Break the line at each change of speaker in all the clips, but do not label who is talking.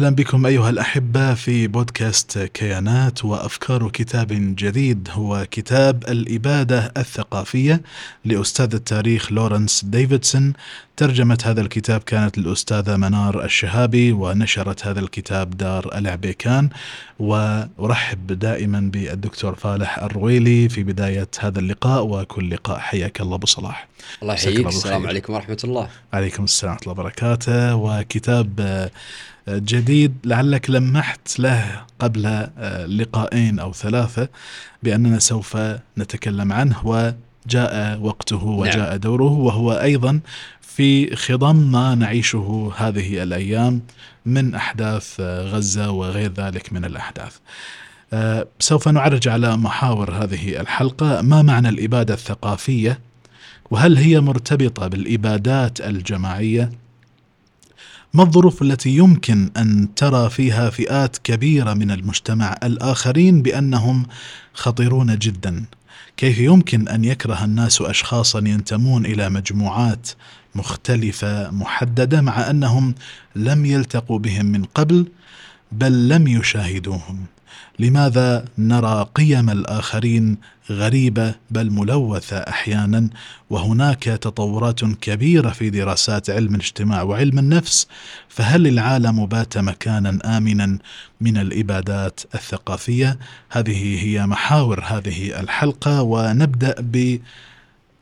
أهلا بكم أيها الأحبة في بودكاست كيانات وأفكار كتاب جديد. هو كتاب الإبادة الثقافية لأستاذ التاريخ لورنس ديفيدسون. ترجمة هذا الكتاب كانت الاستاذه منار الشهابي ونشرت هذا الكتاب دار العبيكان. وأرحب دائما بالدكتور فالح الرويلي في بداية هذا اللقاء. وكل لقاء حياك الله أبو صلاح.
الله يحييك السلام عليكم ورحمة الله.
عليكم السلام ورحمة الله وبركاته. وكتاب جديد لعلك لمحت له قبل آه، لقاءين أو ثلاثة بأننا سوف نتكلم عنه وجاء وقته وجاء نعم. دوره وهو أيضا في خضم ما نعيشه هذه الأيام من أحداث آه، غزة وغير ذلك من الأحداث. آه، سوف نعرج على محاور هذه الحلقة ما معنى الإبادة الثقافية وهل هي مرتبطة بالإبادات الجماعية ما الظروف التي يمكن أن ترى فيها فئات كبيرة من المجتمع الآخرين بأنهم خطيرون جدا؟ كيف يمكن أن يكره الناس اشخاصا ينتمون إلى مجموعات مختلفة محددة مع أنهم لم يلتقوا بهم من قبل بل لم يشاهدوهم؟ لماذا نرى قيم الآخرين غريبة بل ملوثة أحيانا؟ وهناك تطورات كبيرة في دراسات علم الاجتماع وعلم النفس فهل العالم بات مكانا آمنا من الإبادات الثقافية؟ هذه هي محاور هذه الحلقة ونبدأ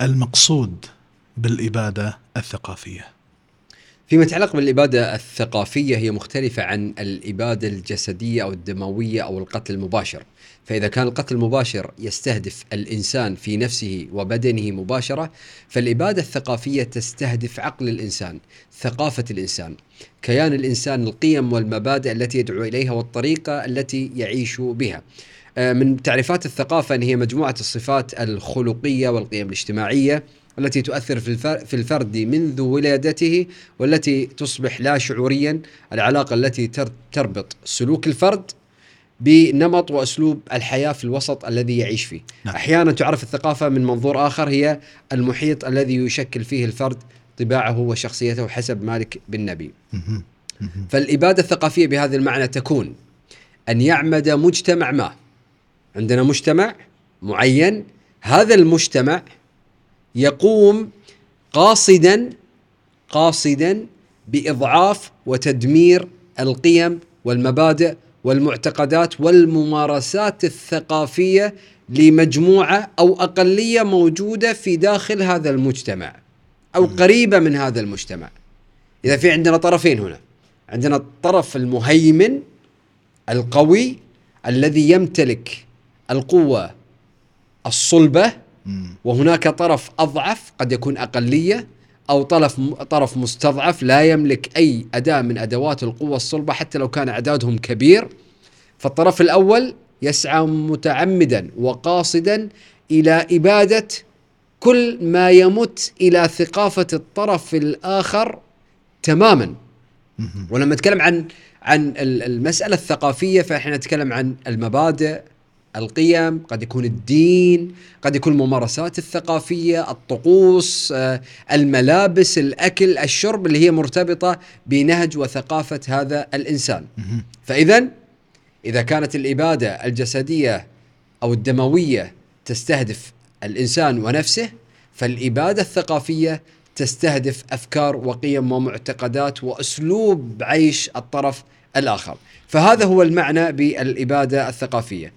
بالمقصود بالإبادة الثقافية.
فيما يتعلق بالإبادة الثقافية هي مختلفة عن الإبادة الجسدية أو الدموية أو القتل المباشر. فإذا كان القتل المباشر يستهدف الإنسان في نفسه وبدنه مباشرة فالإبادة الثقافية تستهدف عقل الإنسان ثقافة الإنسان كيان الإنسان القيم والمبادئ التي يدعو إليها والطريقة التي يعيش بها. آه، من تعريفات الثقافة أن هي مجموعة الصفات الخلقية والقيم الاجتماعية. التي تؤثر في الفرد منذ ولادته والتي تصبح لا شعوريا العلاقة التي تربط سلوك الفرد بنمط وأسلوب الحياة في الوسط الذي يعيش فيه. نعم. أحيانا تعرف الثقافة من منظور آخر هي المحيط الذي يشكل فيه الفرد طباعه وشخصيته حسب مالك بن نبي. فالإبادة الثقافية بهذا المعنى تكون أن يعمد مجتمع ما. عندنا مجتمع معين هذا المجتمع يقوم قاصدا قاصدا بإضعاف وتدمير القيم والمبادئ والمعتقدات والممارسات الثقافية لمجموعة أو أقلية موجودة في داخل هذا المجتمع أو قريبة من هذا المجتمع. إذا في عندنا طرفين هنا عندنا الطرف المهيمن القوي الذي يمتلك القوة الصلبة وهناك طرف أضعف قد يكون أقلية أو طرف طرف مستضعف لا يملك أي أداة من أدوات القوة الصلبة حتى لو كان أعدادهم كبير. فالطرف الأول يسعى متعمدا وقاصدا إلى إبادة كل ما يمت إلى ثقافة الطرف الآخر تماما. ولما نتكلم عن عن المسألة الثقافية فإحنا نتكلم عن المبادئ القيم قد يكون الدين قد يكون الممارسات الثقافية الطقوس آه، الملابس الأكل الشرب اللي هي مرتبطة بنهج وثقافة هذا الإنسان. فإذا إذا كانت الإبادة الجسدية أو الدموية تستهدف الإنسان ونفسه فالإبادة الثقافية تستهدف أفكار وقيم ومعتقدات وأسلوب عيش الطرف الآخر. فهذا هو المعنى بالإبادة الثقافية.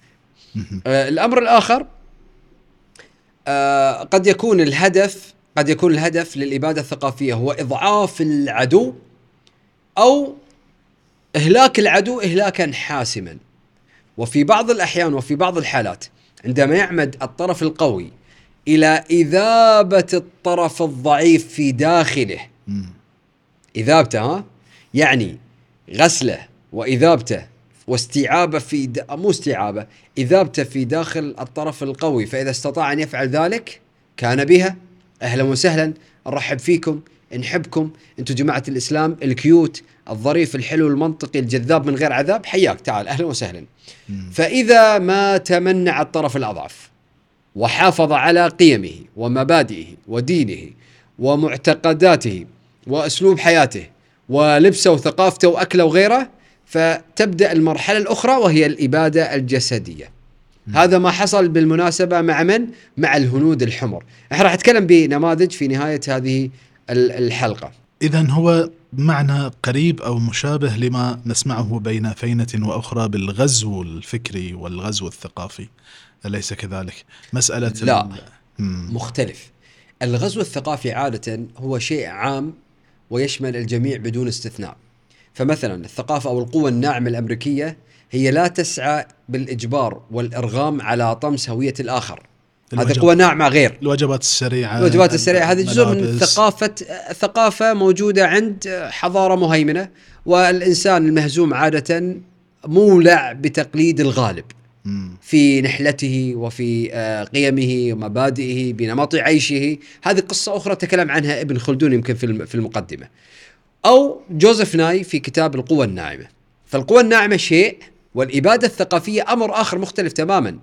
الأمر الآخر آه قد يكون الهدف قد يكون الهدف للإبادة الثقافية هو إضعاف العدو أو إهلاك العدو اهلاكا حاسما. وفي بعض الأحيان وفي بعض الحالات عندما يعمد الطرف القوي إلى إذابة الطرف الضعيف في داخله إذابته ها يعني غسله وإذابته واستيعابه في د... مو استيعابه إذابته في داخل الطرف القوي فإذا استطاع أن يفعل ذلك كان بها. أهلا وسهلا. نرحب فيكم نحبكم أنتم جماعة الإسلام الكيوت الظريف الحلو المنطقي الجذاب من غير عذاب. حياك تعال أهلا وسهلا. فإذا ما تمنع الطرف الأضعف وحافظ على قيمه ومبادئه ودينه ومعتقداته وأسلوب حياته ولبسه وثقافته وأكله وغيره فتبدأ المرحلة الأخرى وهي الإبادة الجسدية. هذا ما حصل بالمناسبة مع من؟ مع الهنود الحمر. إحنا راح نتكلم بنماذج في نهاية هذه ال- الحلقة.
إذا هو معنى قريب أو مشابه لما نسمعه بين فينة وأخرى بالغزو الفكري والغزو الثقافي. أليس كذلك؟ مسألة
لا. مختلف. الغزو الثقافي عادة هو شيء عام ويشمل الجميع بدون استثناء. فمثلا الثقافة أو القوة الناعمة الأمريكية هي لا تسعى بالإجبار والإرغام على طمس هوية الآخر. هذه قوة ناعمة غير.
الوجبات السريعة
الوجبات السريعة. هذه جزء من. ثقافة ثقافة موجودة عند حضارة مهيمنة والإنسان المهزوم عادة مولع بتقليد الغالب. في نحلته وفي آه، قيمه ومبادئه بنمط عيشه. هذه قصة أخرى تكلم عنها ابن خلدون يمكن في المقدمة. أو جوزيف ناي في كتاب القوة الناعمة. فالقوة الناعمة شيء والإبادة الثقافية أمر آخر مختلف تماما.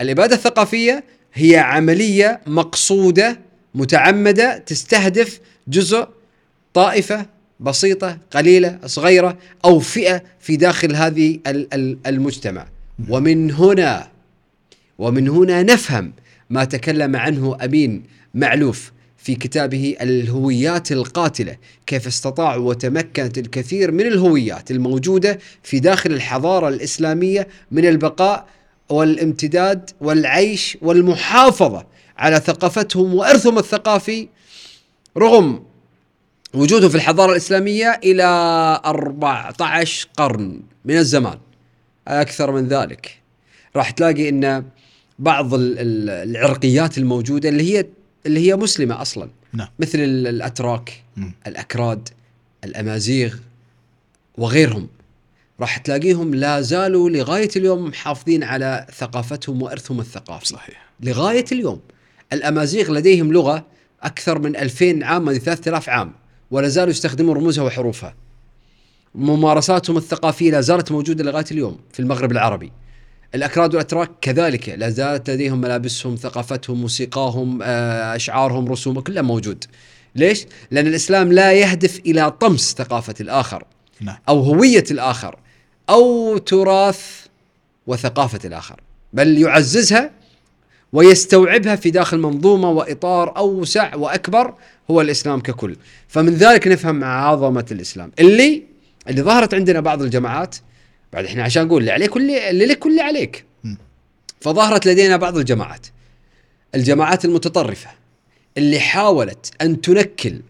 الإبادة الثقافية هي عملية مقصودة متعمدة تستهدف جزء طائفة بسيطة قليلة صغيرة أو فئة في داخل هذه ال- ال- المجتمع. ومن هنا ومن هنا نفهم ما تكلم عنه أمين معلوف. في كتابه الهويات القاتلة كيف استطاعوا وتمكنت الكثير من الهويات الموجودة في داخل الحضارة الإسلامية من البقاء والامتداد والعيش والمحافظة على ثقافتهم وإرثهم الثقافي رغم وجوده في الحضارة الإسلامية إلى 14 قرن من الزمان أكثر من ذلك. راح تلاقي أن بعض ال- ال- العرقيات الموجودة اللي هي اللي هي مسلمة أصلا.
نعم.
مثل ال- الأتراك
مم.
الأكراد الأمازيغ وغيرهم. راح تلاقيهم لا زالوا لغاية اليوم محافظين على ثقافتهم وإرثهم الثقافي.
صحيح.
لغاية اليوم. الأمازيغ لديهم لغة أكثر من 2000 عام من 3000 عام ولا زالوا يستخدمون رموزها وحروفها. ممارساتهم الثقافية لا زالت موجودة لغاية اليوم في المغرب العربي. الأكراد والأتراك كذلك لا زالت لديهم ملابسهم ثقافتهم موسيقاهم آه، أشعارهم رسومهم كلها موجود. ليش؟ لأن الإسلام لا يهدف إلى طمس ثقافة الآخر
نعم.
أو هوية الآخر أو تراث وثقافة الآخر بل يعززها ويستوعبها في داخل منظومة وإطار أوسع وأكبر هو الإسلام ككل. فمن ذلك نفهم عظمة الإسلام. اللي اللي ظهرت عندنا بعض الجماعات بعد إحنا عشان نقول اللي عليك واللي اللي لك واللي عليك. فظهرت لدينا بعض الجماعات. الجماعات المتطرفة اللي حاولت أن تنكل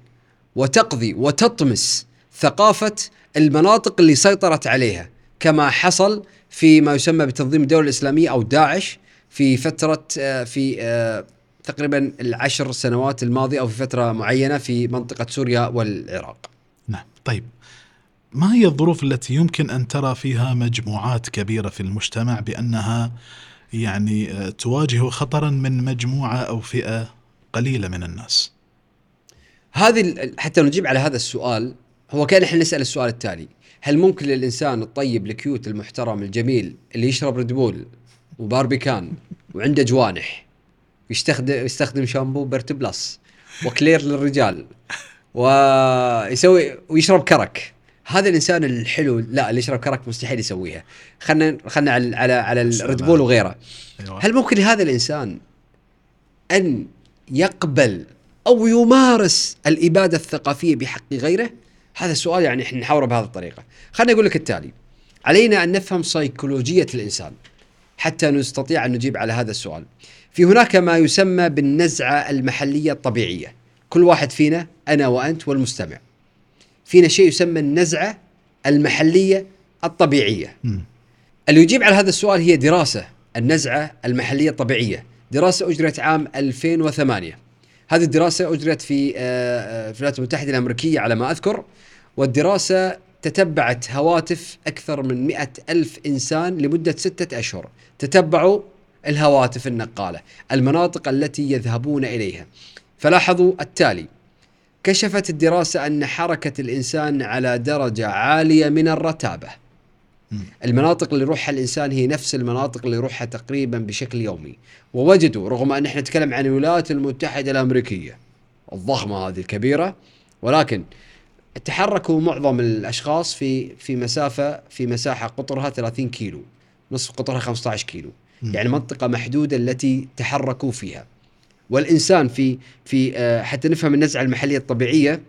وتقضي وتطمس ثقافة المناطق اللي سيطرت عليها كما حصل في ما يسمى بتنظيم الدولة الإسلامية أو داعش في فترة آه، في آه، تقريبا العشر سنوات الماضية أو في فترة معينة في منطقة سوريا والعراق.
نعم. طيب. ما هي الظروف التي يمكن أن ترى فيها مجموعات كبيرة في المجتمع بأنها يعني آه، تواجه خطرا من مجموعة أو فئة قليلة من الناس؟
هذه حتى نجيب على هذا السؤال هو كان إحنا نسأل السؤال التالي. هل ممكن للإنسان الطيب ال cute المحترم الجميل اللي يشرب ريدبول وباربيكان وعنده جوانح يستخدم يستخدم شامبو Pert Plus و Clear للرجال ويسوي ويشرب كرك؟ هذا الإنسان الحلو لا اللي يشرب كرك مستحيل يسويها خلينا خلينا على على على الريدبول وغيره
أيوة.
هل ممكن لهذا الإنسان أن يقبل أو يمارس الإبادة الثقافية بحق غيره؟ هذا السؤال يعني إحنا نحاوره بهذه الطريقة. خليني أقول لك التالي. علينا أن نفهم سيكولوجيه الإنسان حتى نستطيع أن نجيب على هذا السؤال. في هناك ما يسمى بالنزعة المحلية الطبيعية. كل واحد فينا أنا وأنت والمستمع. فينا شيء يسمى النزعة المحلية الطبيعية.
مم.
اللي يجيب على هذا السؤال هي دراسة النزعة المحلية الطبيعية. دراسة أجرت عام 2008 هذه الدراسة أجرت في آه، آه، في الولايات المتحدة الأمريكية على ما أذكر والدراسة تتبعت هواتف أكثر من مئة ألف إنسان لمدة ستة أشهر. تتبعوا الهواتف النقالة المناطق التي يذهبون إليها. فلاحظوا التالي. كشفت الدراسة أن حركة الإنسان على درجة عالية من الرتابة. المناطق اللي يروحها الإنسان هي نفس المناطق اللي يروحها تقريبا بشكل يومي. ووجدوا رغم أن إحنا نتكلم عن الولايات المتحدة الأمريكية الضخمة هذه الكبيرة ولكن تحركوا معظم الأشخاص في في مسافة في مساحة قطرها 30 كيلو نصف قطرها 15 كيلو. يعني منطقة محدودة التي تحركوا فيها. والإنسان في في آه، حتى نفهم النزعة المحلية الطبيعية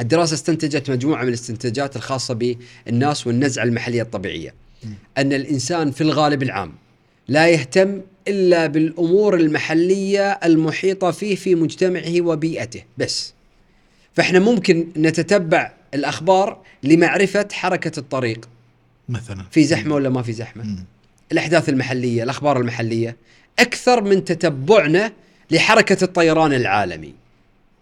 الدراسة استنتجت مجموعة من الاستنتاجات الخاصة بالناس والنزعة المحلية
الطبيعية.
أن الإنسان في الغالب العام لا يهتم إلا بالأمور المحلية المحيطة فيه في مجتمعه وبيئته بس. فإحنا ممكن نتتبع الأخبار لمعرفة حركة الطريق.
مثلا.
في زحمة ولا ما في زحمة؟
مم.
الأحداث المحلية الأخبار المحلية أكثر من تتبعنا لحركة الطيران العالمي.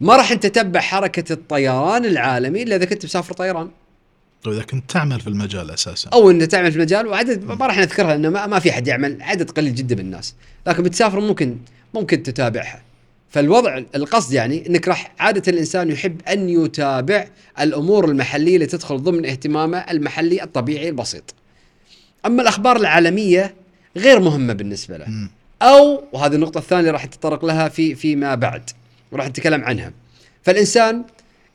ما راح نتتبع حركة الطيران العالمي إلا إذا كنت مسافر طيران.
طيب إذا كنت تعمل في المجال أساسا.
أو ان تعمل في المجال وعدد ما راح نذكرها لأنه ما, ما في أحد يعمل عدد قليل جدا من الناس. لكن بتسافر ممكن ممكن تتابعها. فالوضع القصد يعني إنك راح عادة الإنسان يحب أن يتابع الأمور المحلية اللي تدخل ضمن اهتمامه المحلي الطبيعي البسيط. أما الأخبار العالمية غير مهمة بالنسبة له. أو وهذه النقطة الثانية راح نتطرق لها في فيما بعد وراح نتكلم عنها. فالإنسان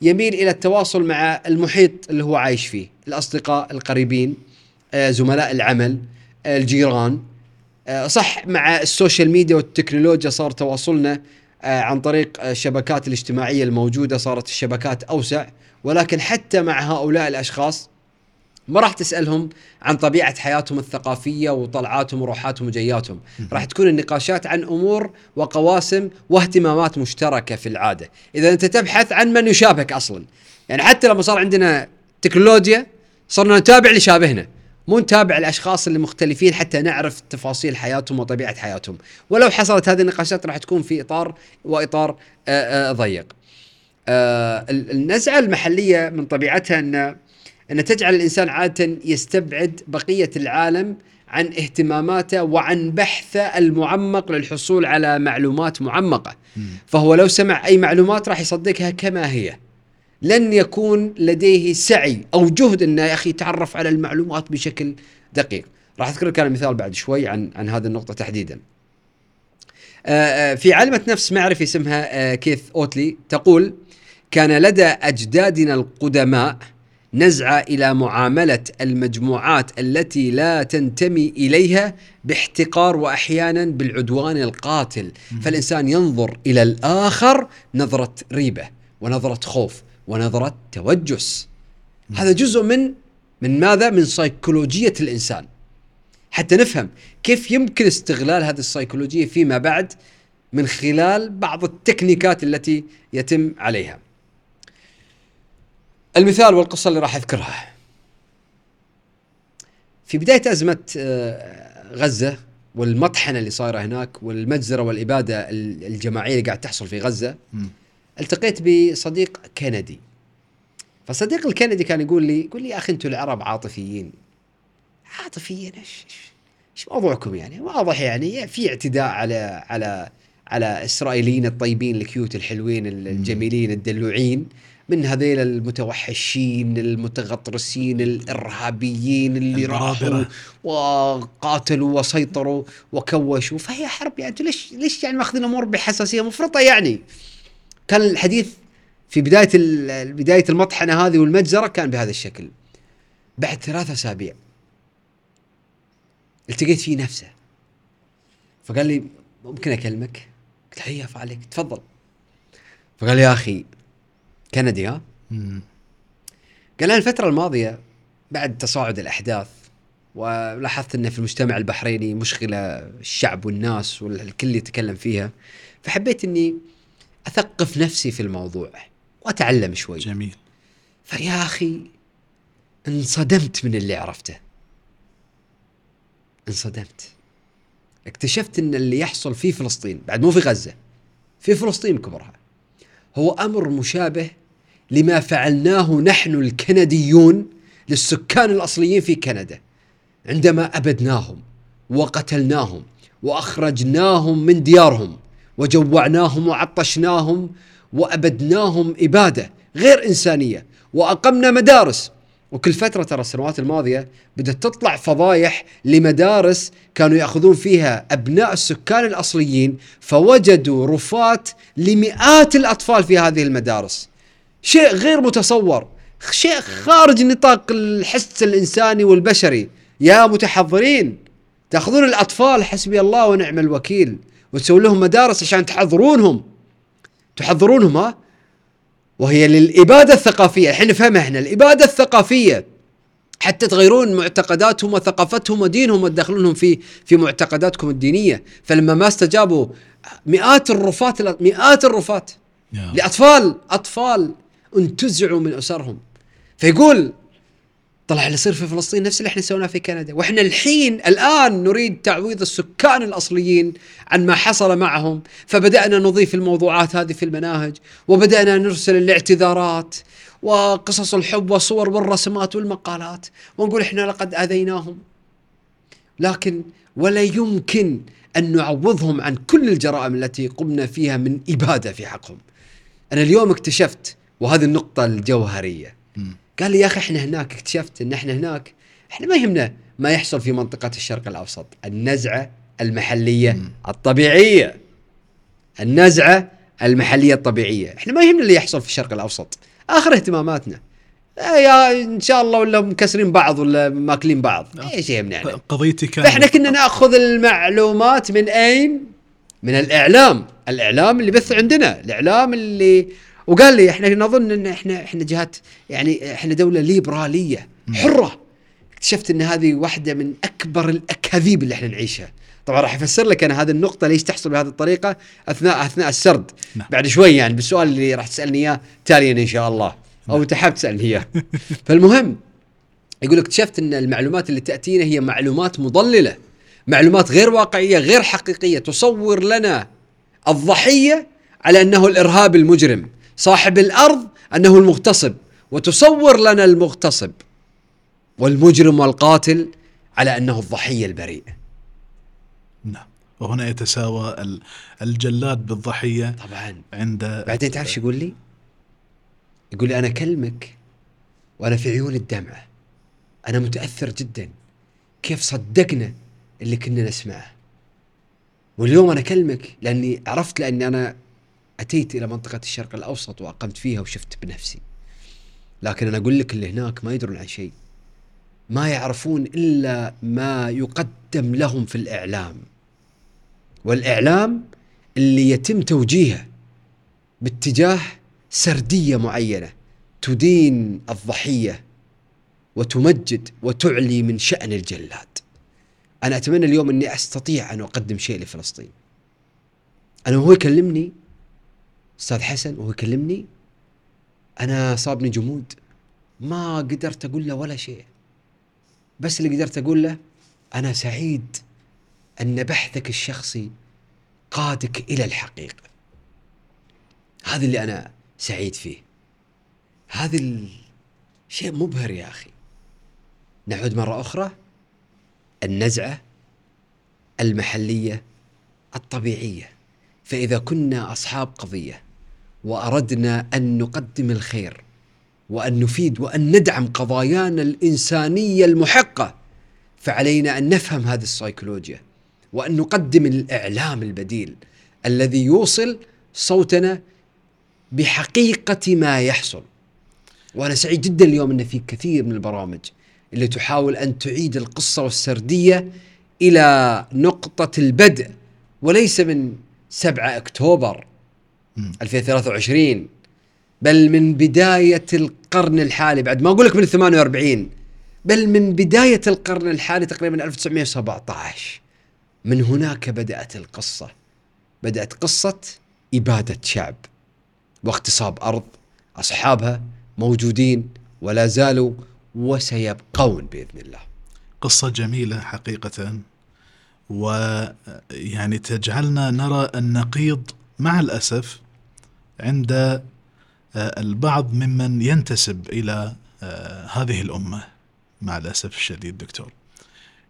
يميل إلى التواصل مع المحيط اللي هو عايش فيه، الأصدقاء القريبين، آه، زملاء العمل، آه، الجيران، آه، صح مع السوشيال ميديا والتكنولوجيا صار تواصلنا عن طريق الشبكات الاجتماعية الموجودة صارت الشبكات أوسع ولكن حتى مع هؤلاء الأشخاص ما راح تسألهم عن طبيعة حياتهم الثقافية وطلعاتهم وروحاتهم وجياتهم، راح تكون النقاشات عن أمور وقواسم واهتمامات مشتركة في العادة، إذا أنت تبحث عن من يشابهك أصلا، يعني حتى لما صار عندنا تكنولوجيا صرنا نتابع اللي يشابهنا، مو نتابع الأشخاص اللي مختلفين حتى نعرف تفاصيل حياتهم وطبيعة حياتهم، ولو حصلت هذه النقاشات راح تكون في إطار وإطار آه، آه، ضيق. آه، ال- النزعة المحلية من طبيعتها إن أن تجعل الإنسان عادة يستبعد بقية العالم عن اهتماماته وعن بحثه المعمق للحصول على معلومات معمقة.
مم.
فهو لو سمع أي معلومات راح يصدقها كما هي. لن يكون لديه سعي أو جهد أنه يا أخي يتعرف على المعلومات بشكل دقيق. راح أذكر لك مثال بعد شوي عن عن هذه النقطة تحديدا. آه، آه، في عالمة نفس معرفي اسمها آه، كيث أوتلي تقول كان لدى أجدادنا القدماء نزعة إلى معاملة المجموعات التي لا تنتمي إليها باحتقار وأحيانا بالعدوان القاتل. فالإنسان ينظر إلى الآخر نظرة ريبة ونظرة خوف ونظرة توجس. هذا جزء من من ماذا؟ من سيكولوجية الإنسان. حتى نفهم كيف يمكن استغلال هذه السيكولوجية فيما بعد من خلال بعض التكنيكات التي يتم عليها. المثال والقصة اللي راح أذكرها. في بداية أزمة آه، غزة والمطحنة اللي صايرة هناك والمجزرة والإبادة ال- الجماعية اللي قاعد تحصل في غزة
مم.
التقيت بصديق كندي. فصديق الكندي كان يقول لي يقول لي يا أخي أنتم العرب عاطفيين. عاطفيين؟ إيش إيش موضوعكم يعني؟ واضح يعني في اعتداء على على على إسرائيليين الطيبين الكيوت الحلوين ال- الجميلين الدلوعين من هذيل المتوحشين المتغطرسين الإرهابيين اللي راحوا. وقاتلوا وسيطروا وكوشوا. فهي حرب يعني ليش ليش يعني ماخذين الأمور بحساسية مفرطة يعني؟ كان الحديث في بداية بداية المطحنة هذه والمجزرة كان بهذا الشكل. بعد ثلاثة أسابيع التقيت فيه نفسه. فقال لي ممكن أكلمك؟ قلت له هيا عليك تفضل. فقال يا أخي كندي ها؟
مم.
قال أنا الفترة الماضية بعد تصاعد الأحداث ولاحظت إن في المجتمع البحريني مشغلة الشعب والناس والكل يتكلم فيها فحبيت إني أثقف نفسي في الموضوع وأتعلم شوي.
جميل.
فيا أخي انصدمت من اللي عرفته. انصدمت. اكتشفت إن اللي يحصل في فلسطين بعد مو في غزة في فلسطين كبرها. هو أمر مشابه لما فعلناه نحن الكنديون للسكان الأصليين في كندا عندما أبدناهم وقتلناهم وأخرجناهم من ديارهم وجوعناهم وعطشناهم وأبدناهم إبادة غير إنسانية وأقمنا مدارس وكل فترة ترى السنوات الماضية بدأت تطلع فضايح لمدارس كانوا يأخذون فيها أبناء السكان الأصليين فوجدوا رفات لمئات الأطفال في هذه المدارس. شيء غير متصور شيء خارج نطاق الحس الإنساني والبشري. يا متحضرين تأخذون الأطفال حسبي الله ونعم الوكيل وتسوون لهم مدارس عشان تحضرونهم. تحضرونهم ها؟ وهي للإبادة الثقافية. الحين نفهمها إحنا. الإبادة الثقافية حتى تغيرون معتقداتهم وثقافتهم ودينهم وتدخلونهم في في معتقداتكم الدينية. فلما ما استجابوا مئات الرفات مئات الرفات
يا.
لأطفال أطفال انتزعوا من أسرهم. فيقول طلع اللي يصير في فلسطين نفس اللي إحنا سويناه في كندا وإحنا الحين الآن نريد تعويض السكان الأصليين عن ما حصل معهم فبدأنا نضيف الموضوعات هذه في المناهج وبدأنا نرسل الاعتذارات وقصص الحب والصور والرسمات والمقالات ونقول إحنا لقد آذيناهم لكن ولا يمكن أن نعوضهم عن كل الجرائم التي قمنا فيها من إبادة في حقهم. أنا اليوم اكتشفت وهذه النقطة
الجوهرية.
قال لي يا أخي إحنا هناك اكتشفت إن إحنا هناك إحنا ما يهمنا ما يحصل في منطقة الشرق الأوسط، النزعة
المحلية.
الطبيعية. النزعة المحلية الطبيعية، إحنا ما يهمنا اللي يحصل في الشرق الأوسط، آخر اهتماماتنا. آه يا إن شاء الله ولا مكسرين بعض ولا ماكلين بعض، إيش يهمنا يعني؟
قضيتي كانت
فإحنا كنا نأخذ المعلومات من أين؟ من الإعلام، الإعلام اللي بث عندنا، الإعلام اللي وقال لي إحنا نظن إن إحنا إحنا جهات يعني إحنا دولة ليبرالية حرة. اكتشفت إن هذه واحدة من أكبر الأكاذيب اللي إحنا نعيشها. طبعا راح أفسر لك أنا هذه النقطة ليش تحصل بهذه الطريقة أثناء أثناء السرد.
نعم.
بعد شوي يعني بالسؤال اللي راح تسألني إياه تاليا إن شاء الله. أو انت حاب تسألني إياه. فالمهم يقول اكتشفت إن المعلومات اللي تأتينا هي معلومات مضللة. معلومات غير واقعية غير حقيقية تصور لنا الضحية على أنه الارهابي المجرم. صاحب الأرض أنه المغتصب وتصور لنا المغتصب والمجرم والقاتل على أنه الضحية البريء
نعم. وهنا يتساوى ال- الجلاد بالضحية
طبعا.
عند
بعدين تعرف شو يقول لي؟ يقول لي أنا اكلمك وأنا في عيون الدمعة. أنا متأثر جدا كيف صدقنا اللي كنا نسمعه. واليوم أنا اكلمك لأني عرفت لأني أنا أتيت إلى منطقة الشرق الأوسط وأقمت فيها وشفت بنفسي لكن أنا أقول لك اللي هناك ما يدرون عن شيء ما يعرفون إلا ما يقدم لهم في الإعلام والإعلام اللي يتم توجيهه باتجاه سردية معينة تدين الضحية وتمجد وتعلي من شأن الجلاد. أنا أتمنى اليوم إني أستطيع أن أقدم شيء لفلسطين. أنا وهو يكلمني أستاذ حسن وهو يكلمني أنا صابني جمود ما قدرت أقول له ولا شيء. بس اللي قدرت أقول له أنا سعيد أن بحثك الشخصي قادك إلى الحقيقة. هذا اللي أنا سعيد فيه. هذا الشيء مبهر يا أخي. نعود مرة أخرى النزعة المحلية الطبيعية. فإذا كنا أصحاب قضية وأردنا أن نقدم الخير وأن نفيد وأن ندعم قضايانا الإنسانية المحقة فعلينا أن نفهم هذه السيكولوجيا وأن نقدم الإعلام البديل الذي يوصل صوتنا بحقيقة ما يحصل. وأنا سعيد جدا اليوم أن في كثير من البرامج اللي تحاول أن تعيد القصة والسردية إلى نقطة البدء وليس من 7
أكتوبر.
2023 بل من بداية القرن الحالي بعد ما أقول لك من 48 بل من بداية القرن الحالي تقريبا 1917 من هناك بدأت القصة. بدأت قصة إبادة شعب واغتصاب أرض أصحابها موجودين ولا زالوا وسيبقون بإذن الله.
قصة جميلة حقيقة ويعني تجعلنا نرى النقيض مع الأسف عند آه، البعض ممن ينتسب إلى آه، هذه الأمة مع الأسف الشديد دكتور.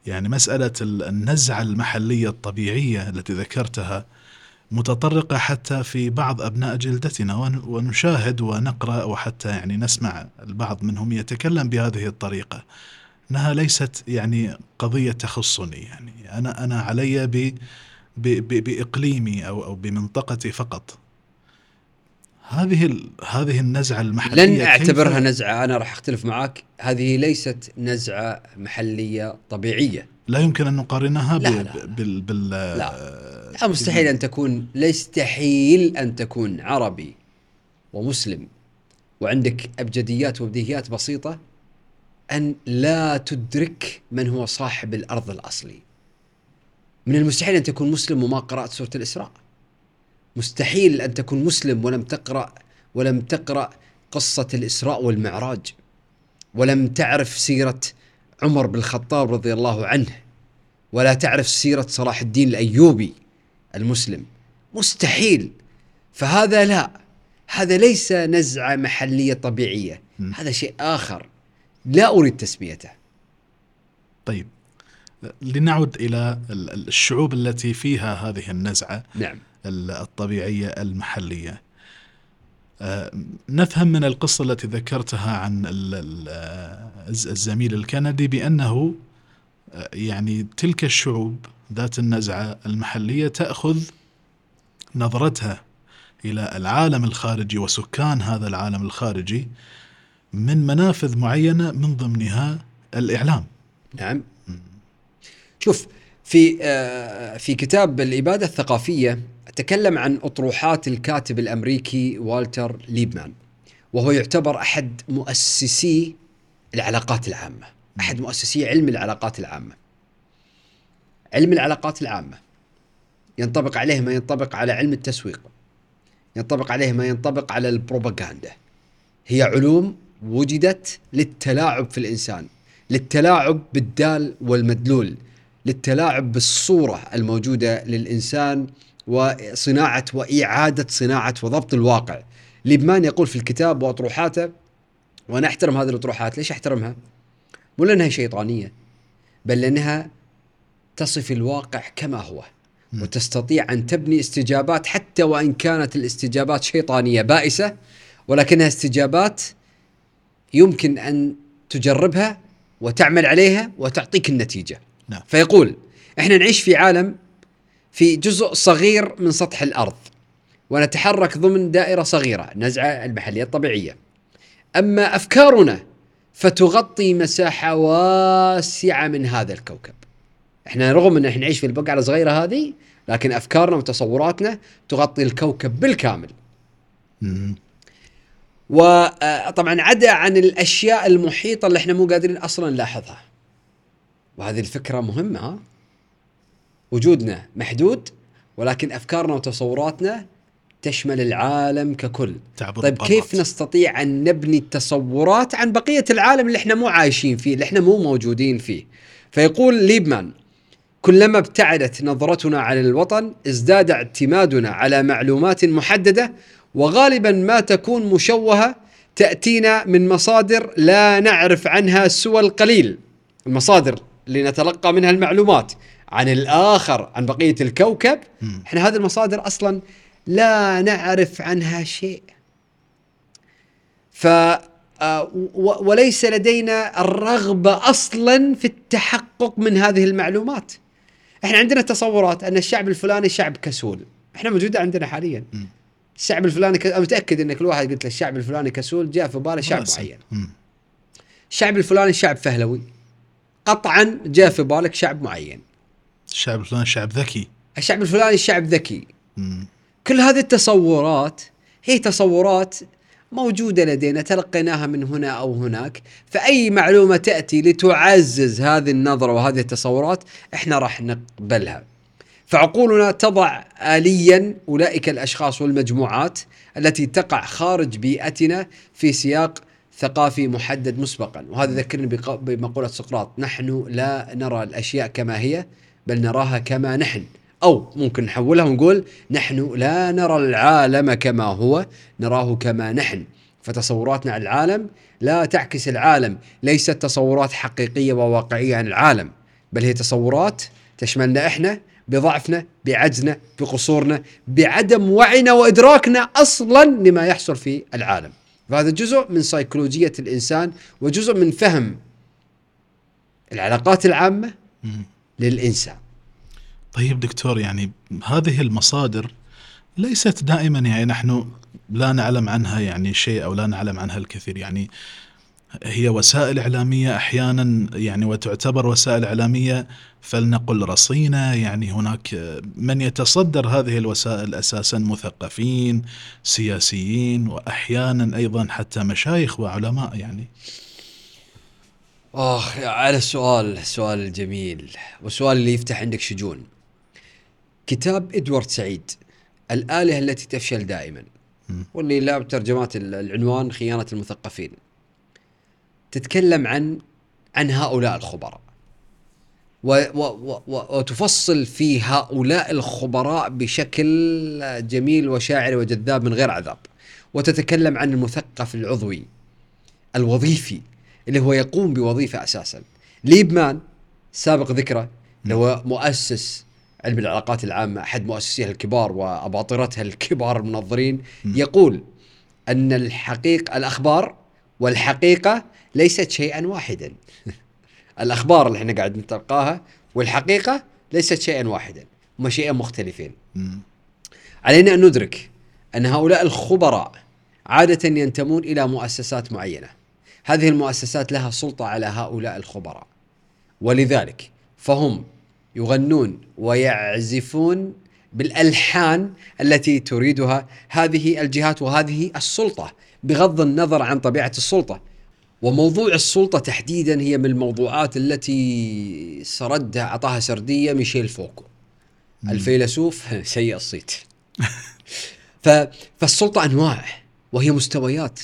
يعني مسألة ال- النزعة المحلية الطبيعية التي ذكرتها متطرقة حتى في بعض أبناء جلدتنا ون- ونشاهد ونقرأ وحتى يعني نسمع البعض منهم يتكلم بهذه الطريقة. إنها ليست يعني قضية تخصني يعني. أنا أنا علي ب ب ب بإقليمي أو أو بمنطقتي فقط هذه هذه النزعة المحلية
لن أعتبرها نزعة أنا راح أختلف معك هذه ليست نزعة محلية طبيعية
لا يمكن أن نقارنها
لا، لا، لا.
بال بال
لا. لا مستحيل أن تكون يستحيل أن تكون عربي ومسلم وعندك أبجديات وبديهيات بسيطة أن لا تدرك من هو صاحب الأرض الأصلي. من المستحيل أن تكون مسلم وما قرأت سورة الإسراء. مستحيل أن تكون مسلم ولم تقرأ ولم تقرأ قصة الإسراء والمعراج. ولم تعرف سيرة عمر بن الخطاب رضي الله عنه. ولا تعرف سيرة صلاح الدين الأيوبي المسلم. مستحيل. فهذا لا هذا ليس نزعة محلية طبيعية،
م.
هذا شيء آخر. لا أريد تسميته.
طيب لنعد إلى ال- ال- الشعوب التي فيها هذه النزعة
نعم.
ال- الطبيعية المحلية. آه، نفهم من القصة التي ذكرتها عن آه، الز- الزميل الكندي بأنه آه، يعني تلك الشعوب ذات النزعة المحلية تأخذ نظرتها إلى العالم الخارجي وسكان هذا العالم الخارجي من منافذ معينة من ضمنها الإعلام.
نعم شوف في آه، في كتاب الإبادة الثقافية تكلم عن أطروحات الكاتب الأمريكي والتر ليبمان وهو يعتبر أحد مؤسسي العلاقات العامة أحد مؤسسي علم العلاقات العامة. علم العلاقات العامة ينطبق عليه ما ينطبق على علم التسويق ينطبق عليه ما ينطبق على البروباغندا. هي علوم وجدت للتلاعب في الإنسان للتلاعب بالدال والمدلول. للتلاعب بالصورة الموجودة للإنسان وصناعة وإعادة صناعة وضبط الواقع ليبمان يقول في الكتاب وأطروحاته وأنا أحترم هذه الأطروحات ليش أحترمها؟ مو لأنها شيطانية بل لأنها تصف الواقع كما هو. وتستطيع أن تبني استجابات حتى وإن كانت الاستجابات شيطانية بائسة ولكنها استجابات يمكن أن تجربها وتعمل عليها وتعطيك النتيجة
نعم.
فيقول إحنا نعيش في عالم في جزء صغير من سطح الأرض ونتحرك ضمن دائرة صغيرة النزعة المحلية الطبيعية أما أفكارنا فتغطي مساحة واسعة من هذا الكوكب إحنا رغم إن إحنا نعيش في البقعة الصغيرة هذه لكن أفكارنا وتصوراتنا تغطي الكوكب بالكامل
مم.
وطبعا عدا عن الأشياء المحيطة اللي إحنا مو قادرين أصلا نلاحظها. وهذه الفكرة مهمة؟ وجودنا محدود ولكن أفكارنا وتصوراتنا تشمل العالم ككل.
تعبر
طيب
القارات.
كيف نستطيع أن نبني التصورات عن بقية العالم اللي إحنا مو عايشين فيه، اللي إحنا مو موجودين فيه. فيقول ليبمان كلما ابتعدت نظرتنا عن الوطن ازداد اعتمادنا على معلومات محددة وغالبا ما تكون مشوهة تأتينا من مصادر لا نعرف عنها سوى القليل. المصادر اللي نتلقى منها المعلومات عن الآخر عن بقية الكوكب
مم.
إحنا هذه المصادر أصلا لا نعرف عنها شيء. ف آه، وليس لدينا الرغبة أصلا في التحقق من هذه المعلومات. إحنا عندنا تصورات أن الشعب الفلاني شعب كسول، إحنا موجودة عندنا حاليا.
مم.
الشعب الفلاني ك... متأكد انك الواحد قلت له الشعب الفلاني كسول جاء في باله شعب. معين. الشعب الفلاني شعب فهلوي. قطعا جاء في بالك شعب معين.
الشعب الفلاني شعب ذكي
الشعب الفلاني شعب ذكي.
مم.
كل هذه التصورات هي تصورات موجودة لدينا تلقيناها من هنا أو هناك فأي معلومة تأتي لتعزز هذه النظرة وهذه التصورات إحنا راح نقبلها فعقولنا تضع آليا أولئك الأشخاص والمجموعات التي تقع خارج بيئتنا في سياق ثقافي محدد مسبقا. وهذا ذكرني بق- بمقولة سقراط. نحن لا نرى الأشياء كما هي بل نراها كما نحن. أو ممكن نحولها ونقول نحن لا نرى العالم كما هو نراه كما نحن. فتصوراتنا عن العالم لا تعكس العالم. ليست تصورات حقيقية وواقعية عن العالم بل هي تصورات تشملنا إحنا بضعفنا بعجزنا بقصورنا بعدم وعينا وإدراكنا أصلا لما يحصل في العالم. فهذا جزء من سيكولوجيه الإنسان وجزء من فهم العلاقات العامة
مم.
للإنسان
طيب دكتور يعني هذه المصادر ليست دائما يعني نحن لا نعلم عنها يعني شيء أو لا نعلم عنها الكثير يعني هي وسائل إعلامية أحيانا يعني وتعتبر وسائل إعلامية فلنقل رصينة يعني هناك من يتصدر هذه الوسائل أساسا مثقفين سياسيين واحيانا أيضا حتى مشايخ وعلماء يعني.
آخ على السؤال السؤال الجميل والسؤال اللي يفتح عندك شجون. كتاب إدوارد سعيد الآلهة التي تفشل دائما. واللي لا ترجمات ال- العنوان خيانة المثقفين. تتكلم عن عن هؤلاء الخبراء. و و و وتفصل في هؤلاء الخبراء بشكل جميل وشاعري وجذاب من غير عذاب. وتتكلم عن المثقف العضوي الوظيفي اللي هو يقوم بوظيفة أساسا. ليبمان سابق ذكره هو مؤسس علم العلاقات العامة أحد مؤسسيها الكبار وأباطرتها الكبار المنظرين. يقول أن الحقيقة الأخبار والحقيقة ليست شيئا واحدا. الأخبار اللي إحنا قاعد نتلقاها والحقيقة ليست شيئا واحدا هما شيئين مختلفين. علينا أن ندرك أن هؤلاء الخبراء عادة ينتمون إلى مؤسسات معينة. هذه المؤسسات لها سلطة على هؤلاء الخبراء. ولذلك فهم يغنون ويعزفون بالألحان التي تريدها هذه الجهات وهذه السلطة بغض النظر عن طبيعة السلطة. وموضوع السلطة تحديدا هي من الموضوعات التي سردها أعطاها سردية ميشيل فوكو. الفيلسوف سيء الصيت. ف... فالسلطة أنواع وهي مستويات.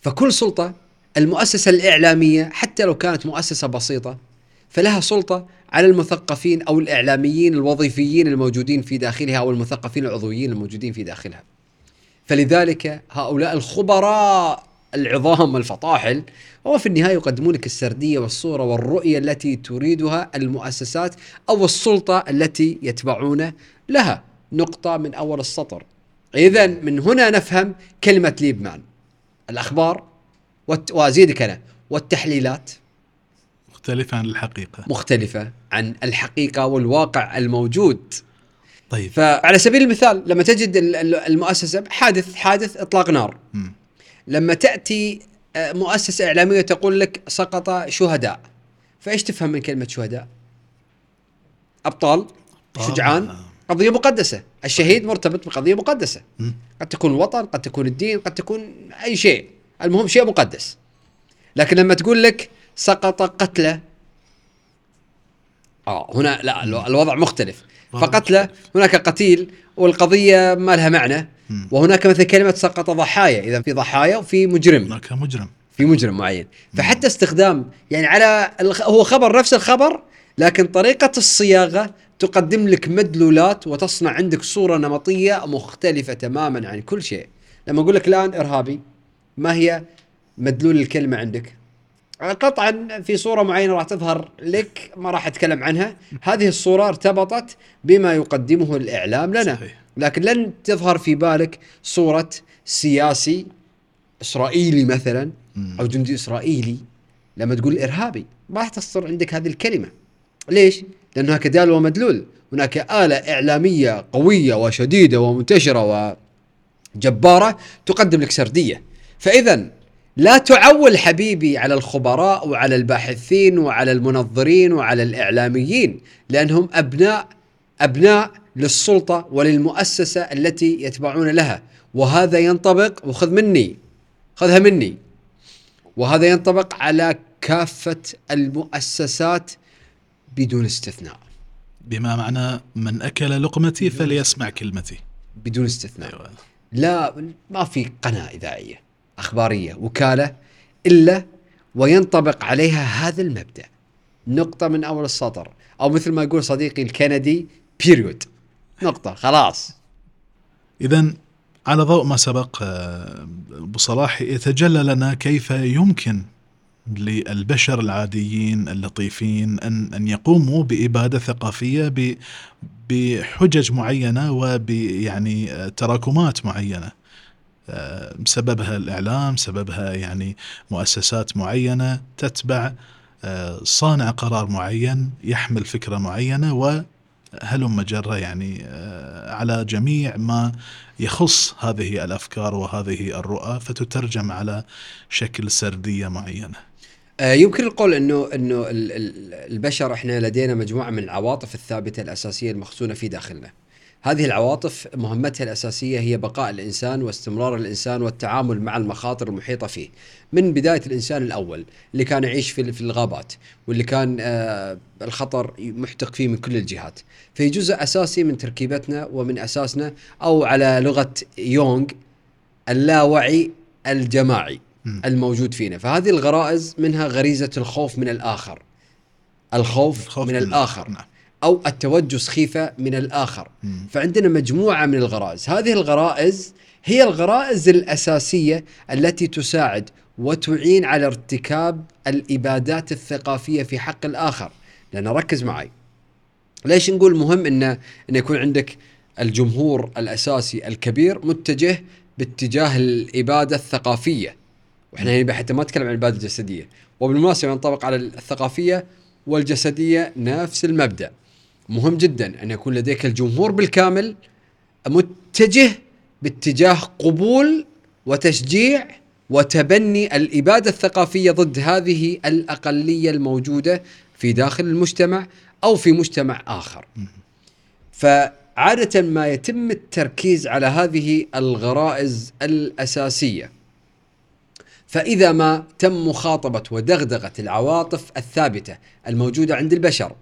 فكل سلطة المؤسسة الإعلامية حتى لو كانت مؤسسة بسيطة فلها سلطة على المثقفين أو الإعلاميين الوظيفيين الموجودين في داخلها أو المثقفين العضويين الموجودين في داخلها. فلذلك هؤلاء الخبراء العظام الفطاحل هو في النهاية يقدمون لك السردية والصورة والرؤية التي تريدها المؤسسات أو السلطة التي يتبعون لها. نقطة من أول السطر. إذا من هنا نفهم كلمة ليبمان. الأخبار. وأزيدك أنا. والتحليلات.
مختلفة عن الحقيقة.
مختلفة عن الحقيقة والواقع الموجود.
طيب.
فعلى سبيل المثال لما تجد ال- ال- المؤسسة حادث حادث إطلاق نار.
م.
لما تأتي آه، مؤسسة إعلامية تقول لك سقط شهداء. فإيش تفهم من كلمة شهداء؟ أبطال
طبعاً.
شجعان قضية مقدسة. الشهيد مرتبط بقضية مقدسة.
م.
قد تكون الوطن قد تكون الدين قد تكون أي شيء. المهم شيء مقدس. لكن لما تقول لك سقط قتلى آه هنا لا الو- الوضع مختلف.
وضع
فقتلى هناك قتيل والقضية ما لها معنى. وهناك مثل كلمة سقط ضحايا إذا في ضحايا وفي مجرم.
هناك مجرم.
في مجرم معين. فحتى استخدام يعني على هو خبر نفس الخبر لكن طريقة الصياغة تقدم لك مدلولات وتصنع عندك صورة نمطية مختلفة تماما عن كل شيء. لما أقول لك الآن إرهابي ما هي مدلول الكلمة عندك؟ قطعا في صورة معينة راح تظهر لك ما راح أتكلم عنها هذه الصورة ارتبطت بما يقدمه الإعلام لنا
صحيح.
لكن لن تظهر في بالك صورة سياسي إسرائيلي مثلا. أو جندي إسرائيلي لما تقول إرهابي ما راح تصدر عندك هذه الكلمة ليش؟ لأن هناك دال ومدلول هناك آلة إعلامية قوية وشديدة ومنتشرة وجبارة تقدم لك سردية فاذا لا تعول حبيبي على الخبراء وعلى الباحثين وعلى المنظرين وعلى الإعلاميين لأنهم أبناء أبناء للسلطة وللمؤسسة التي يتبعون لها. وهذا ينطبق وخذ مني خذها مني. وهذا ينطبق على كافة المؤسسات بدون استثناء.
بما معنى من أكل لقمتي فليسمع كلمتي.
بدون استثناء.
أيوة.
لا ما في قناة إذاعية. أخبارية وكالة إلا وينطبق عليها هذا المبدأ. نقطة من أول السطر. أو مثل ما يقول صديقي الكندي بيريود نقطة خلاص.
إذا على ضوء ما سبق آه، أبو صلاح يتجلى لنا كيف يمكن للبشر العاديين اللطيفين أن أن يقوموا بإبادة ثقافية ب- بحجج معينة وبيعني آه، تراكمات معينة. آه، سببها الإعلام سببها يعني مؤسسات معينة تتبع آه، صانع قرار معين يحمل فكرة معينة هلم جرة يعني آه، على جميع ما يخص هذه الأفكار وهذه الرؤى فتترجم على شكل سردية معينة
آه، يمكن القول إنه إنه ال- ال- البشر إحنا لدينا مجموعة من العواطف الثابتة الأساسية المخزونة في داخلنا. هذه العواطف مهمتها الأساسية هي بقاء الإنسان واستمرار الإنسان والتعامل مع المخاطر المحيطة فيه. من بداية الإنسان الأول اللي كان يعيش في في الغابات واللي كان آه، الخطر محتق فيه من كل الجهات. في جزء أساسي من تركيبتنا ومن أساسنا أو على لغة يونغ اللاوعي الجماعي. الموجود فينا فهذه الغرائز منها غريزة الخوف من الآخر الخوف,
الخوف
من
من
الآخر
نعم.
أو التوجس خيفة من الآخر.
مم.
فعندنا مجموعة من الغرائز. هذه الغرائز هي الغرائز الأساسية التي تساعد وتعين على ارتكاب الإبادات الثقافية في حق الآخر. لأن ركز معي. ليش نقول مهم أن أن يكون عندك الجمهور الأساسي الكبير متجه باتجاه الإبادة الثقافية؟ وإحنا هنا حتى ما نتكلم عن الإبادة الجسدية. وبالمناسبة ينطبق على الثقافية والجسدية نفس المبدأ. مهم جدا أن يكون لديك الجمهور بالكامل متجه باتجاه قبول وتشجيع وتبني الإبادة الثقافية ضد هذه الأقلية الموجودة في داخل المجتمع أو في مجتمع آخر. فعادة ما يتم التركيز على هذه الغرائز الأساسية. فإذا ما تم مخاطبة ودغدغة العواطف الثابتة الموجودة عند البشر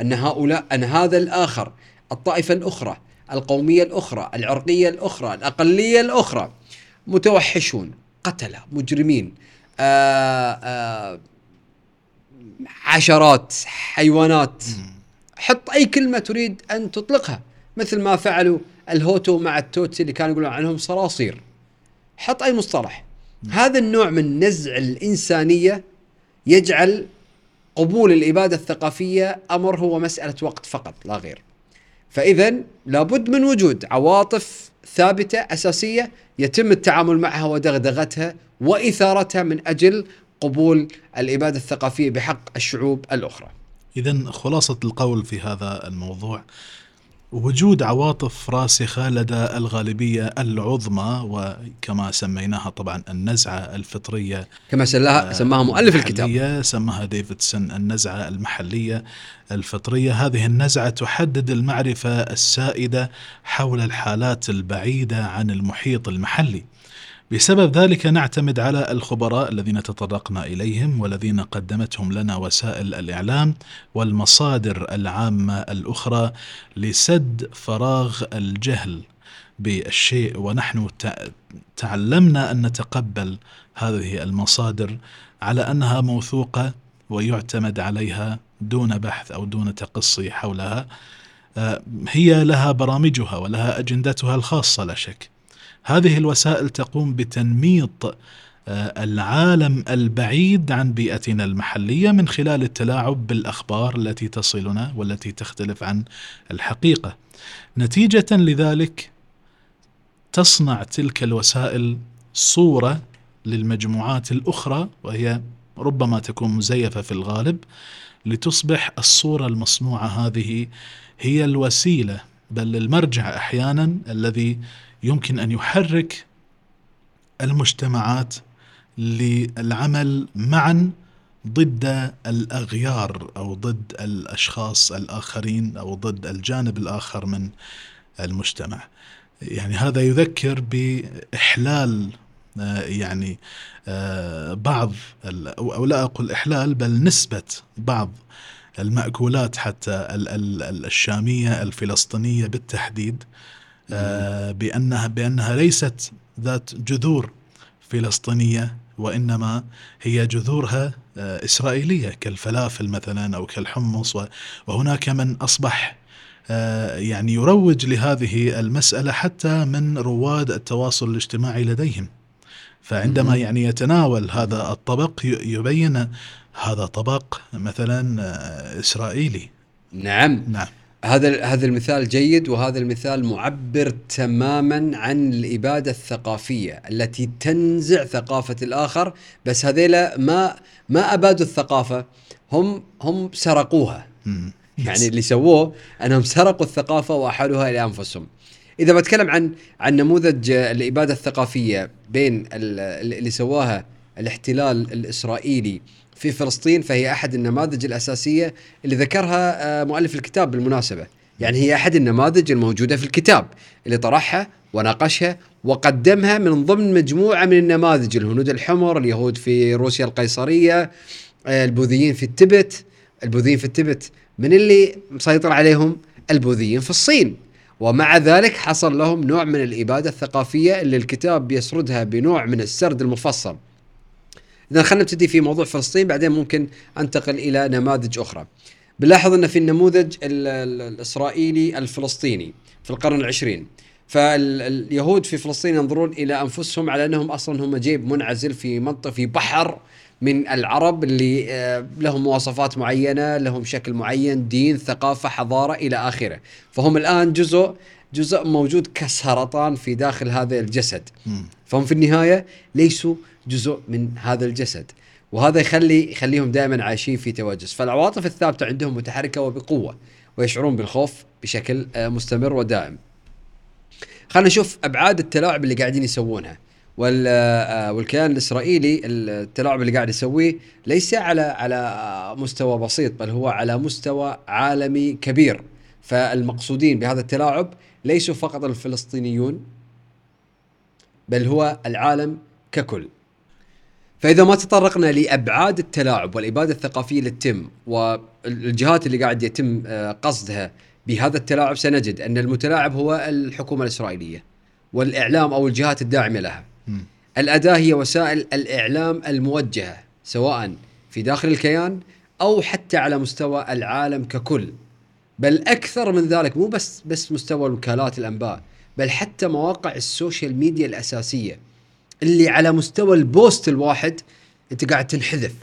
أن هؤلاء أن هذا الآخر الطائفة الأخرى القومية الأخرى العرقية الأخرى الأقلية الأخرى متوحشون قتلة مجرمين آآ آآ عشرات حيوانات. حط أي كلمة تريد أن تطلقها مثل ما فعلوا الهوتو مع التوتسي اللي كانوا يقولون عنهم صراصير. حط أي مصطلح. هذا النوع من نزع الإنسانية يجعل قبول الإبادة الثقافية أمر هو مسألة وقت فقط لا غير. فإذا لابد من وجود عواطف ثابتة أساسية يتم التعامل معها ودغدغتها وإثارتها من أجل قبول الإبادة الثقافية بحق الشعوب الأخرى.
إذا خلاصة القول في هذا الموضوع. وجود عواطف راسخة لدى الغالبية العظمى وكما سميناها طبعا النزعة الفطرية
كما سلاها سماها مؤلف الكتاب.
سماها ديفيدسون النزعة المحلية الفطرية. هذه النزعة تحدد المعرفة السائدة حول الحالات البعيدة عن المحيط المحلي. بسبب ذلك نعتمد على الخبراء الذين تطرقنا إليهم والذين قدمتهم لنا وسائل الإعلام والمصادر العامة الأخرى لسد فراغ الجهل بالشيء. ونحن تع- تعلمنا أن نتقبل هذه المصادر على أنها موثوقة ويعتمد عليها دون بحث أو دون تقصي حولها. آه، هي لها برامجها ولها أجندتها الخاصة لا شك. هذه الوسائل تقوم بتنميط آه، العالم البعيد عن بيئتنا المحلية من خلال التلاعب بالأخبار التي تصلنا والتي تختلف عن الحقيقة. نتيجة لذلك تصنع تلك الوسائل صورة للمجموعات الأخرى وهي ربما تكون مزيفة في الغالب لتصبح الصورة المصنوعة هذه هي الوسيلة بل المرجع أحيانا الذي يمكن أن يحرك المجتمعات للعمل معا ضد الأغيار أو ضد الأشخاص الآخرين أو ضد الجانب الآخر من المجتمع. يعني هذا يذكر بإحلال آه، يعني آه، بعض أو لا أقول إحلال بل نسبة بعض المأكولات حتى ال- ال- ال- الشامية الفلسطينية بالتحديد آه، بانها بأنها ليست ذات جذور فلسطينية وإنما هي جذورها آه، إسرائيلية كالفلافل مثلا أو كالحمص وهناك من أصبح آه، يعني يروج لهذه المسألة حتى من رواد التواصل الاجتماعي لديهم. فعندما. يعني يتناول هذا الطبق يبين هذا طبق مثلا إسرائيلي.
نعم.
نعم.
هذا هذا المثال جيد وهذا المثال معبر تماما عن الإبادة الثقافية التي تنزع ثقافة الآخر. بس هذيلا ما ما أبادوا الثقافة هم هم سرقوها. يعني اللي سووه أنهم سرقوا الثقافة واحالوها إلى أنفسهم. إذا بتكلم عن عن نموذج الإبادة الثقافية بين اللي سواها الاحتلال الإسرائيلي في فلسطين فهي أحد النماذج الأساسية اللي ذكرها آه، مؤلف الكتاب بالمناسبة. يعني هي أحد النماذج الموجودة في الكتاب اللي طرحها وناقشها وقدمها من ضمن مجموعة من النماذج الهنود الحمر اليهود في روسيا القيصرية آه، البوذيين في التبت. البوذيين في التبت من اللي مسيطر عليهم؟ البوذيين في الصين. ومع ذلك حصل لهم نوع من الإبادة الثقافية اللي الكتاب بيسردها بنوع من السرد المفصل. إذا خلينا نبتدي في موضوع فلسطين بعدين ممكن أنتقل إلى نماذج أخرى. بنلاحظ أن في النموذج الإسرائيلي الفلسطيني في القرن العشرين. فاليهود في فلسطين ينظرون إلى أنفسهم على أنهم أصلا هم جيب منعزل في منطقة في بحر من العرب اللي آه، لهم مواصفات معينة، لهم شكل معين، دين، ثقافة، حضارة إلى آخره، فهم الآن جزء جزء موجود كسرطان في داخل هذا الجسد. فهم في النهاية ليسوا جزء من هذا الجسد. وهذا يخلي يخليهم دائما عايشين في توجس، فالعواطف الثابتة عندهم متحركة وبقوة ويشعرون بالخوف بشكل آه، مستمر ودائم. خلينا نشوف أبعاد التلاعب اللي قاعدين يسوونها. آه، والكيان الإسرائيلي التلاعب اللي قاعد يسويه ليس على على مستوى بسيط بل هو على مستوى عالمي كبير. فالمقصودين بهذا التلاعب ليسوا فقط الفلسطينيون بل هو العالم ككل. فإذا ما تطرقنا لأبعاد التلاعب والإبادة الثقافية اللي تتم والجهات اللي قاعد يتم آه، قصدها بهذا التلاعب سنجد أن المتلاعب هو الحكومة الإسرائيلية والإعلام أو الجهات الداعمة لها. الأداة هي وسائل الإعلام الموجهة سواء في داخل الكيان أو حتى على مستوى العالم ككل. بل أكثر من ذلك مو بس بس مستوى وكالات الأنباء بل حتى مواقع ال social media الأساسية اللي على مستوى ال post الواحد أنت قاعد تنحذف.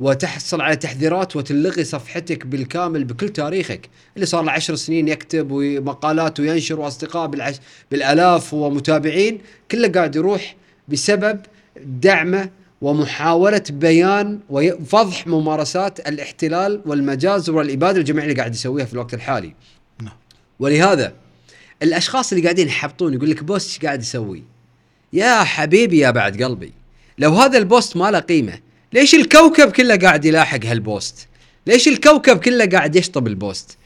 وتحصل على تحذيرات وتلغي صفحتك بالكامل بكل تاريخك. اللي صار له عشر سنين يكتب ومقالات وينشر وأصدقاء بالعش... بالألاف ومتابعين كله قاعد يروح بسبب دعمه ومحاولة بيان وفضح ممارسات الاحتلال والمجازر والإبادة الجماعية اللي قاعد يسويها في الوقت الحالي. نعم. ولهذا الأشخاص اللي قاعدين يحبطون يقول لك post قاعد يسوي؟ يا حبيبي يا بعد قلبي لو هذا ال post ما له قيمة ليش الكوكب كله قاعد يلاحق هال post ليش الكوكب كله قاعد يشطب ال post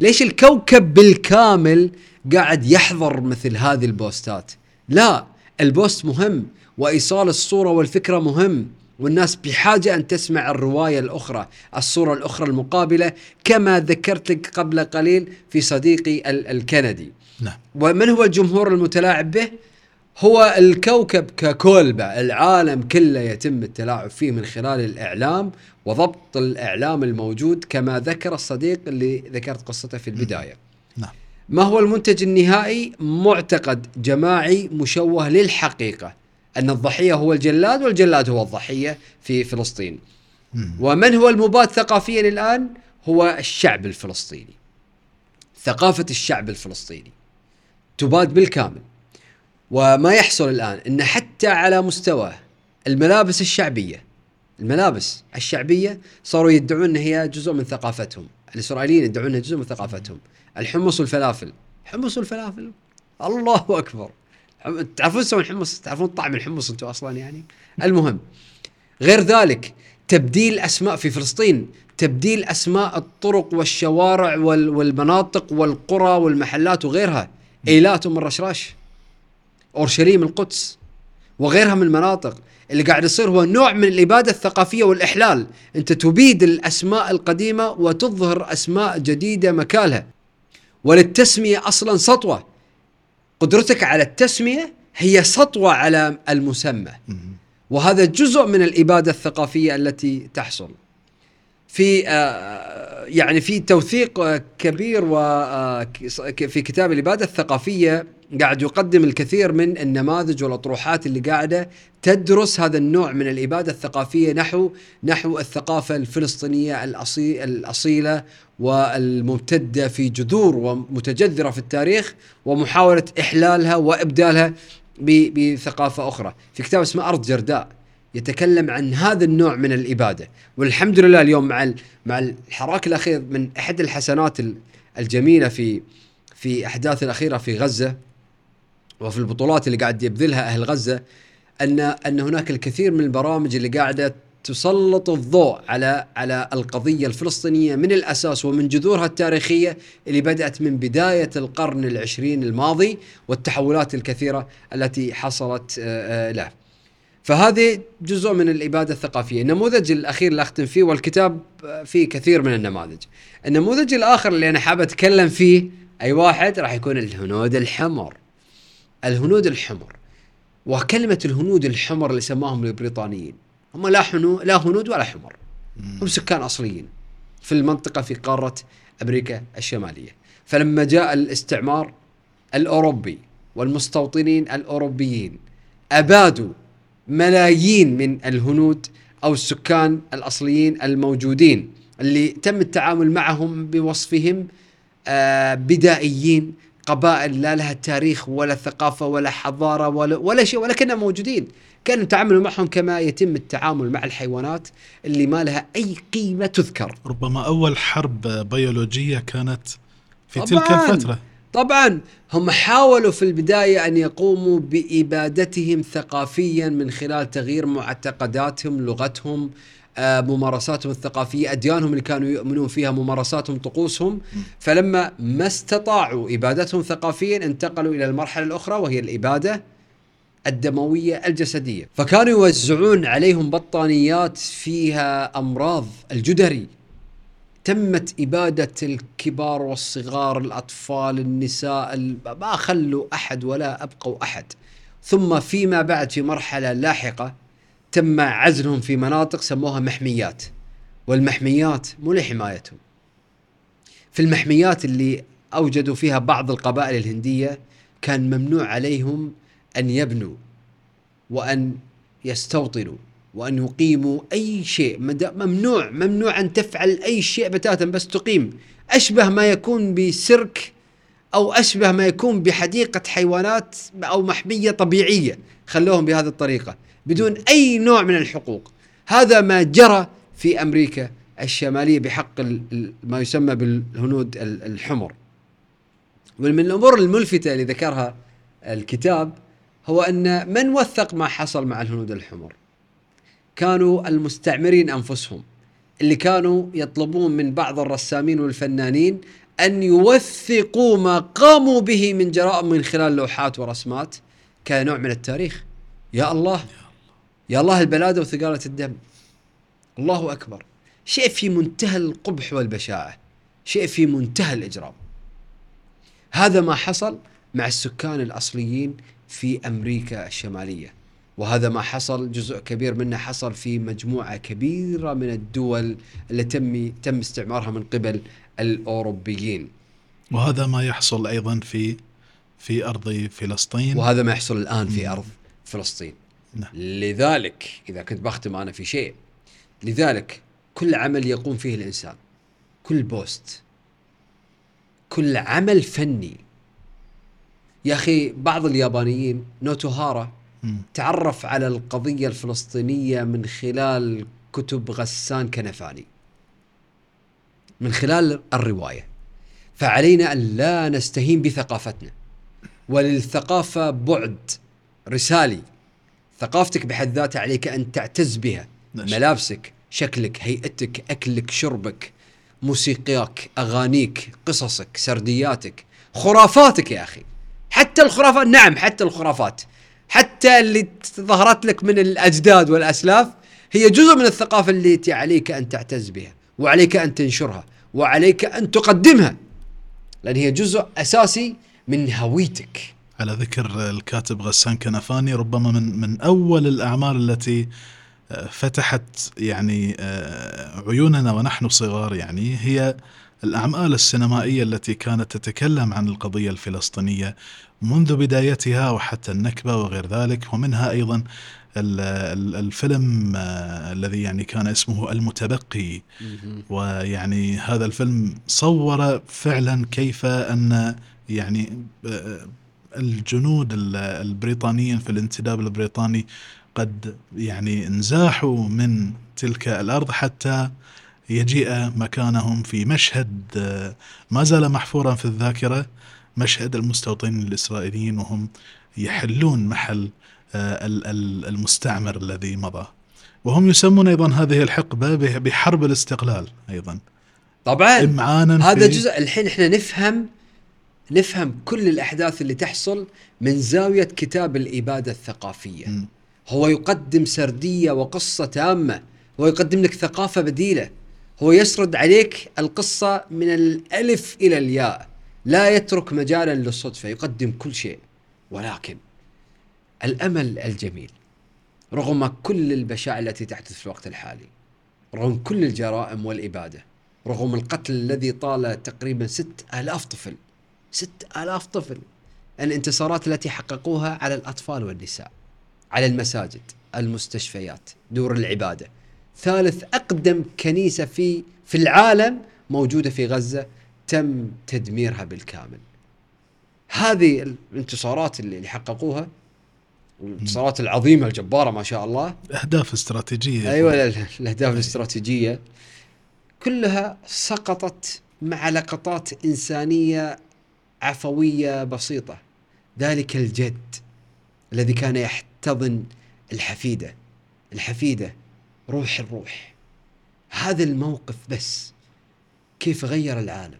ليش الكوكب بالكامل قاعد يحضر مثل هذه البوستات لا ال post مهم وإيصال الصورة والفكرة مهم والناس بحاجة أن تسمع الرواية الأخرى، الصورة الأخرى المقابلة كما ذكرت لك قبل قليل في صديقي الكندي. نعم. ومن هو الجمهور المتلاعب به؟ هو الكوكب ككل العالم كله يتم التلاعب فيه من خلال الإعلام وضبط الإعلام الموجود كما ذكر الصديق اللي ذكرت قصته في البداية. نعم. ما هو المنتج النهائي؟ معتقد جماعي مشوه للحقيقة أن الضحية هو الجلاد والجلاد هو الضحية في فلسطين. ومن هو المباد ثقافيا الآن؟ هو الشعب الفلسطيني. ثقافة الشعب الفلسطيني تباد بالكامل. وما يحصل الآن إن حتى على مستوى الملابس الشعبية الملابس الشعبية صاروا يدعون إن هي جزء من ثقافتهم، الإسرائيليين يدعون إنها جزء من ثقافتهم، الحمص والفلافل، حمص والفلافل الله أكبر تعرفون تسوون حمص؟ تعرفون طعم الحمص أنتم أصلا يعني؟ المهم غير ذلك تبديل أسماء في فلسطين تبديل أسماء الطرق والشوارع والمناطق والقرى والمحلات وغيرها إيلات ام الرشراش أورشليم القدس وغيرها من المناطق اللي قاعد يصير هو نوع من الإبادة الثقافية والإحلال. أنت تبيد الأسماء القديمة وتظهر أسماء جديدة مكانها. وللتسمية أصلا سطوة. قدرتك على التسمية هي سطوة على المسمى. وهذا جزء من الإبادة الثقافية التي تحصل. في آه، يعني في توثيق كبير وفي آه، كتاب الاباده الثقافية قاعد يقدم الكثير من النماذج والأطروحات اللي قاعدة تدرس هذا النوع من الاباده الثقافية نحو نحو الثقافة الفلسطينية الأصي الأصيلة والممتدة في جذور ومتجذرة في التاريخ ومحاولة إحلالها وإبدالها بثقافة أخرى، في كتاب اسمه أرض جرداء. يتكلم عن هذا النوع من الإبادة والحمد لله اليوم مع مع الحراك الأخير من أحد الحسنات ال- الجميلة في في أحداث الأخيرة في غزة وفي البطولات اللي قاعد يبذلها أهل غزة ان أن هناك الكثير من البرامج اللي قاعدة تسلط الضوء على على القضية الفلسطينية من الأساس ومن جذورها التاريخية اللي بدأت من بداية القرن العشرين الماضي والتحولات الكثيرة التي حصلت آه، آه، له. فهذه جزء من الإبادة الثقافية، النموذج الأخير اللي أختم فيه والكتاب آه، فيه كثير من النماذج. النموذج الآخر اللي أنا حاب أتكلم فيه أي واحد راح يكون الهنود الحمر. الهنود الحمر. وكلمة الهنود الحمر اللي سماهم البريطانيين هم لا حنو لا هنود ولا حمر. هم سكان أصليين في المنطقة في قارة أمريكا الشمالية. فلما جاء الاستعمار الأوروبي والمستوطنين الأوروبيين أبادوا ملايين من الهنود أو السكان الأصليين الموجودين اللي تم التعامل معهم بوصفهم آه، بدائيين قبائل لا لها تاريخ ولا ثقافة ولا حضارة ولا ولا شيء ولكنهم موجودين. كانوا يتعاملوا معهم كما يتم التعامل مع الحيوانات اللي ما لها أي قيمة تذكر.
ربما أول حرب بيولوجية كانت في تلك
طبعاً. طبعا هم حاولوا في البداية أن يقوموا بإبادتهم ثقافيا من خلال تغيير معتقداتهم، لغتهم، آه، ممارساتهم الثقافية، أديانهم اللي كانوا يؤمنون فيها، ممارساتهم، طقوسهم، فلما ما استطاعوا إبادتهم ثقافيا انتقلوا إلى المرحلة الأخرى وهي الإبادة الدموية الجسدية، فكانوا يوزعون عليهم بطانيات فيها أمراض الجدري. تمت إبادة الكبار والصغار الأطفال النساء ال- ما خلوا أحد ولا أبقوا أحد. ثم فيما بعد في مرحلة لاحقة تم عزلهم في مناطق سموها محميات. والمحميات مو لحمايتهم. في المحميات اللي أوجدوا فيها بعض القبائل الهندية كان ممنوع عليهم أن يبنوا وأن يستوطنوا. وأن يقيموا أي شيء ممنوع ممنوع أن تفعل أي شيء بتاتا بس تقيم. أشبه ما يكون بسيرك أو أشبه ما يكون بحديقة حيوانات أو محمية طبيعية. خلوهم بهذه الطريقة. بدون أي نوع من الحقوق. هذا ما جرى في أمريكا الشمالية بحق ما يسمى بالهنود ال- الحمر. ومن الأمور الملفتة اللي ذكرها الكتاب هو أن من وثق ما حصل مع الهنود الحمر؟ كانوا المستعمرين أنفسهم اللي كانوا يطلبون من بعض الرسامين والفنانين أن يوثقوا ما قاموا به من جرائم من خلال لوحات ورسمات كنوع من التاريخ. يا الله يا الله البلاده وثقالة الدم. الله أكبر. شيء في منتهى القبح والبشاعة شيء في منتهى الإجرام. هذا ما حصل مع السكان الأصليين في أمريكا الشمالية. وهذا ما حصل جزء كبير منه حصل في مجموعة كبيرة من الدول اللي تم تم استعمارها من قبل الأوروبيين.
وهذا ما يحصل أيضا في في أرض فلسطين.
وهذا ما يحصل الآن في أرض فلسطين.
نعم.
لذلك إذا كنت بختم أنا في شيء لذلك كل عمل يقوم فيه الإنسان. كل بوست. كل عمل فني. يا أخي بعض اليابانيين نوتوهارا. تعرف على القضية الفلسطينية من خلال كتب غسان كنفاني. من خلال الرواية. فعلينا أن لا نستهين بثقافتنا. وللثقافة بعد رسالي. ثقافتك بحد ذاتها عليك أن تعتز بها.
نعم.
ملابسك شكلك هيئتك أكلك شربك موسيقياك أغانيك قصصك سردياتك خرافاتك يا أخي. حتى الخرافات نعم حتى الخرافات. حتى اللي ظهرت لك من الأجداد والأسلاف هي جزء من الثقافة التي عليك أن تعتز بها وعليك أن تنشرها وعليك أن تقدمها لأن هي جزء أساسي من هويتك.
على ذكر الكاتب غسان كنفاني ربما من من أول الأعمال التي آه، فتحت يعني آه، عيوننا ونحن صغار يعني هي الأعمال السينمائية التي كانت تتكلم عن القضية الفلسطينية منذ بدايتها وحتى النكبة وغير ذلك. ومنها ال- الفيلم آه، الذي يعني كان اسمه المتبقي. ويعني هذا الفيلم صور فعلا كيف أن يعني آه، الجنود ال- البريطانيين في الانتداب البريطاني قد يعني انزاحوا من تلك الأرض حتى يجيء مكانهم في مشهد آه، ما زال محفورا في الذاكرة. مشهد المستوطنين الإسرائيليين وهم يحلون محل آه، ال- ال- المستعمر الذي مضى. وهم يسمون أيضا هذه الحقبة به- بحرب الاستقلال أيضا.
طبعا
امعانا
هذا جزء الحين إحنا نفهم نفهم كل الأحداث اللي تحصل من زاوية كتاب الإبادة الثقافية.
مم.
هو يقدم سردية وقصة تامة. هو يقدم لك ثقافة بديلة. هو يسرد عليك القصة من الألف إلى الياء. لا يترك مجالا للصدفة يقدم كل شيء. ولكن الأمل الجميل رغم كل البشاعة التي تحدث في الوقت الحالي رغم كل الجرائم والإبادة رغم القتل الذي طال تقريبا ست آلاف طفل ست آلاف طفل الانتصارات التي حققوها على الأطفال والنساء على المساجد المستشفيات دور العبادة. ثالث أقدم كنيسة في في العالم موجودة في غزة تم تدميرها بالكامل. هذه الانتصارات اللي اللي حققوها والانتصارات العظيمة الجبارة ما شاء الله.
أهداف استراتيجية.
أيوه ال- الأهداف الاستراتيجية. كلها سقطت مع لقطات إنسانية عفوية بسيطة. ذلك الجد الذي كان يحتضن الحفيدة. الحفيدة روح الروح. هذا الموقف بس كيف غير العالم؟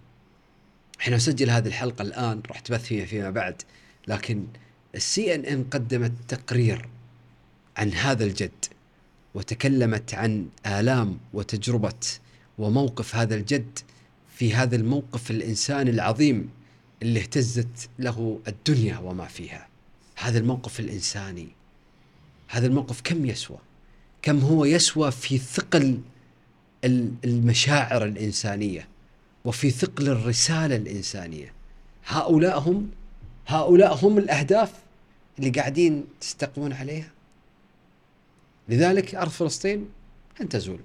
إحنا نسجل هذه الحلقة الآن راح تبث فيها فيما بعد لكن السي ان ان قدمت تقرير عن هذا الجد وتكلمت عن آلام وتجربة وموقف هذا الجد في هذا الموقف الإنساني العظيم اللي اهتزت له الدنيا وما فيها. هذا الموقف الإنساني هذا الموقف كم يسوى؟ كم هو يسوى في ثقل ال- المشاعر الإنسانية؟ وفي ثقل الرسالة الإنسانية. هؤلاء هم هؤلاء هم الأهداف اللي قاعدين تستقوون عليها. لذلك أرض فلسطين لن تزول.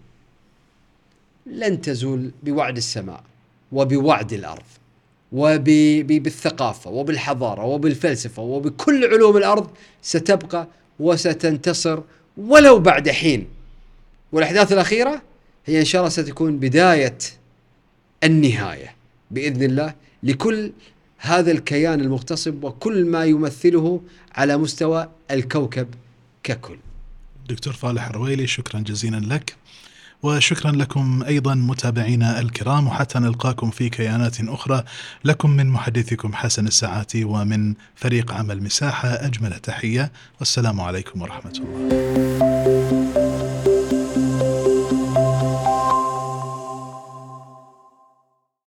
لن تزول بوعد السماء وبوعد الأرض وبالثقافة وبالحضارة وبالفلسفة وبكل علوم الأرض ستبقى وستنتصر ولو بعد حين. والأحداث الأخيرة هي إن شاء الله ستكون بداية النهاية بإذن الله لكل هذا الكيان المغتصب وكل ما يمثله على مستوى الكوكب ككل.
دكتور فالح الرويلي شكرا جزيلا لك. وشكرا لكم أيضا متابعينا الكرام وحتى نلقاكم في كيانات أخرى. لكم من محدثكم حسن الساعاتي ومن فريق عمل مساحة أجمل تحية. والسلام عليكم ورحمة الله.